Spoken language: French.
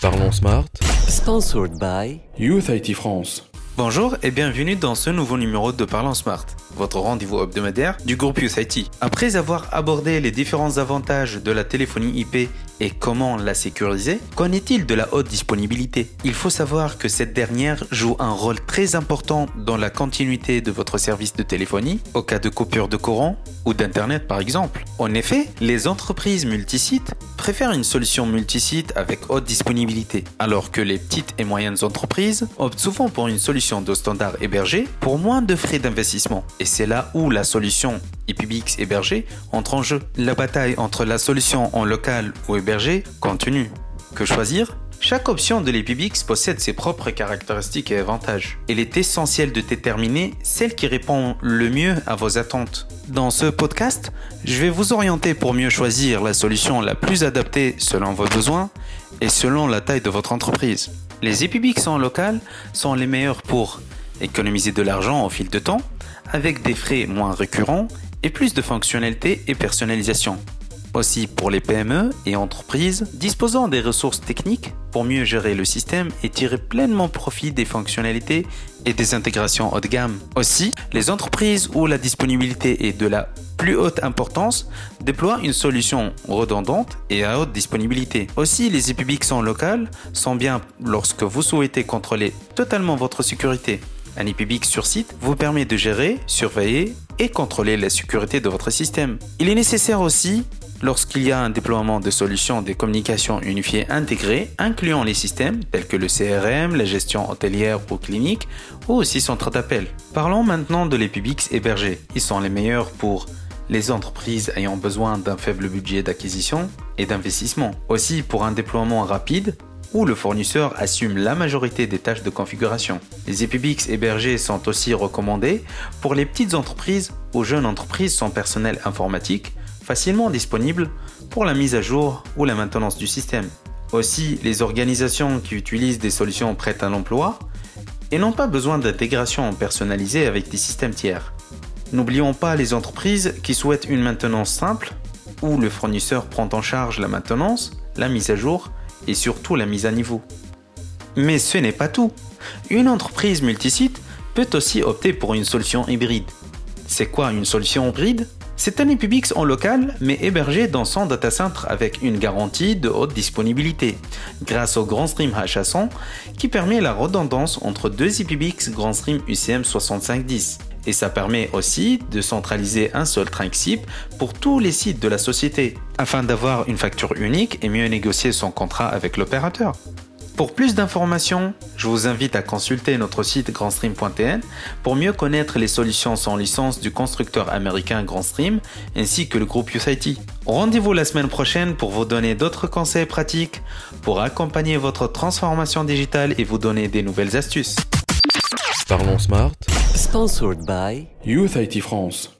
Parlons Smart. Sponsored by Youth IT France. Bonjour et bienvenue dans ce nouveau numéro de Parlons Smart, votre rendez-vous hebdomadaire du groupe Youth IT. Après avoir abordé les différents avantages de la téléphonie IP et comment la sécuriser, qu'en est-il de la haute disponibilité? Il faut savoir que cette dernière joue un rôle très important dans la continuité de votre service de téléphonie, au cas de coupure de courant ou d'Internet par exemple. En effet, les entreprises multisites préfèrent une solution multisite avec haute disponibilité, alors que les petites et moyennes entreprises optent souvent pour une solution de standard hébergé pour moins de frais d'investissement. Et c'est là où la solution IPBX hébergé entre en jeu. La bataille entre la solution en local ou hébergé continue. Que choisir? Chaque option de l'EPBX possède ses propres caractéristiques et avantages. Il est essentiel de déterminer celle qui répond le mieux à vos attentes. Dans ce podcast, je vais vous orienter pour mieux choisir la solution la plus adaptée selon vos besoins et selon la taille de votre entreprise. Les EPBX en local sont les meilleurs pour économiser de l'argent au fil de temps, avec des frais moins récurrents et plus de fonctionnalités et personnalisation. Aussi pour les PME et entreprises disposant des ressources techniques pour mieux gérer le système et tirer pleinement profit des fonctionnalités et des intégrations haut de gamme. Aussi, les entreprises où la disponibilité est de la plus haute importance déploient une solution redondante et à haute disponibilité. Aussi, les EPBX en local sont bien lorsque vous souhaitez contrôler totalement votre sécurité. Un IPBX sur site vous permet de gérer, surveiller et contrôler la sécurité de votre système. Il est nécessaire aussi lorsqu'il y a un déploiement de solutions de communication unifiées intégrées, incluant les systèmes tels que le CRM, la gestion hôtelière ou clinique, ou aussi centre d'appel. Parlons maintenant de l'EPBX hébergés. Ils sont les meilleurs pour les entreprises ayant besoin d'un faible budget d'acquisition et d'investissement. Aussi pour un déploiement rapide où le fournisseur assume la majorité des tâches de configuration. Les EPBX hébergés sont aussi recommandés pour les petites entreprises ou jeunes entreprises sans personnel informatique, facilement disponibles pour la mise à jour ou la maintenance du système. Aussi, les organisations qui utilisent des solutions prêtes à l'emploi et n'ont pas besoin d'intégration personnalisée avec des systèmes tiers. N'oublions pas les entreprises qui souhaitent une maintenance simple, où le fournisseur prend en charge la maintenance, la mise à jour et surtout la mise à niveau. Mais ce n'est pas tout. Une entreprise multisite peut aussi opter pour une solution hybride. C'est quoi une solution hybride? C'est un EPBX en local, mais hébergé dans son data center avec une garantie de haute disponibilité, grâce au GrandStream H100 qui permet la redondance entre deux EPBX GrandStream UCM 6510. Et ça permet aussi de centraliser un seul SIP pour tous les sites de la société, afin d'avoir une facture unique et mieux négocier son contrat avec l'opérateur. Pour plus d'informations, je vous invite à consulter notre site grandstream.tn pour mieux connaître les solutions sans licence du constructeur américain Grandstream ainsi que le groupe USIT. Rendez-vous la semaine prochaine pour vous donner d'autres conseils pratiques pour accompagner votre transformation digitale et vous donner des nouvelles astuces. Parlons Smart. Sponsored by Youth IT France.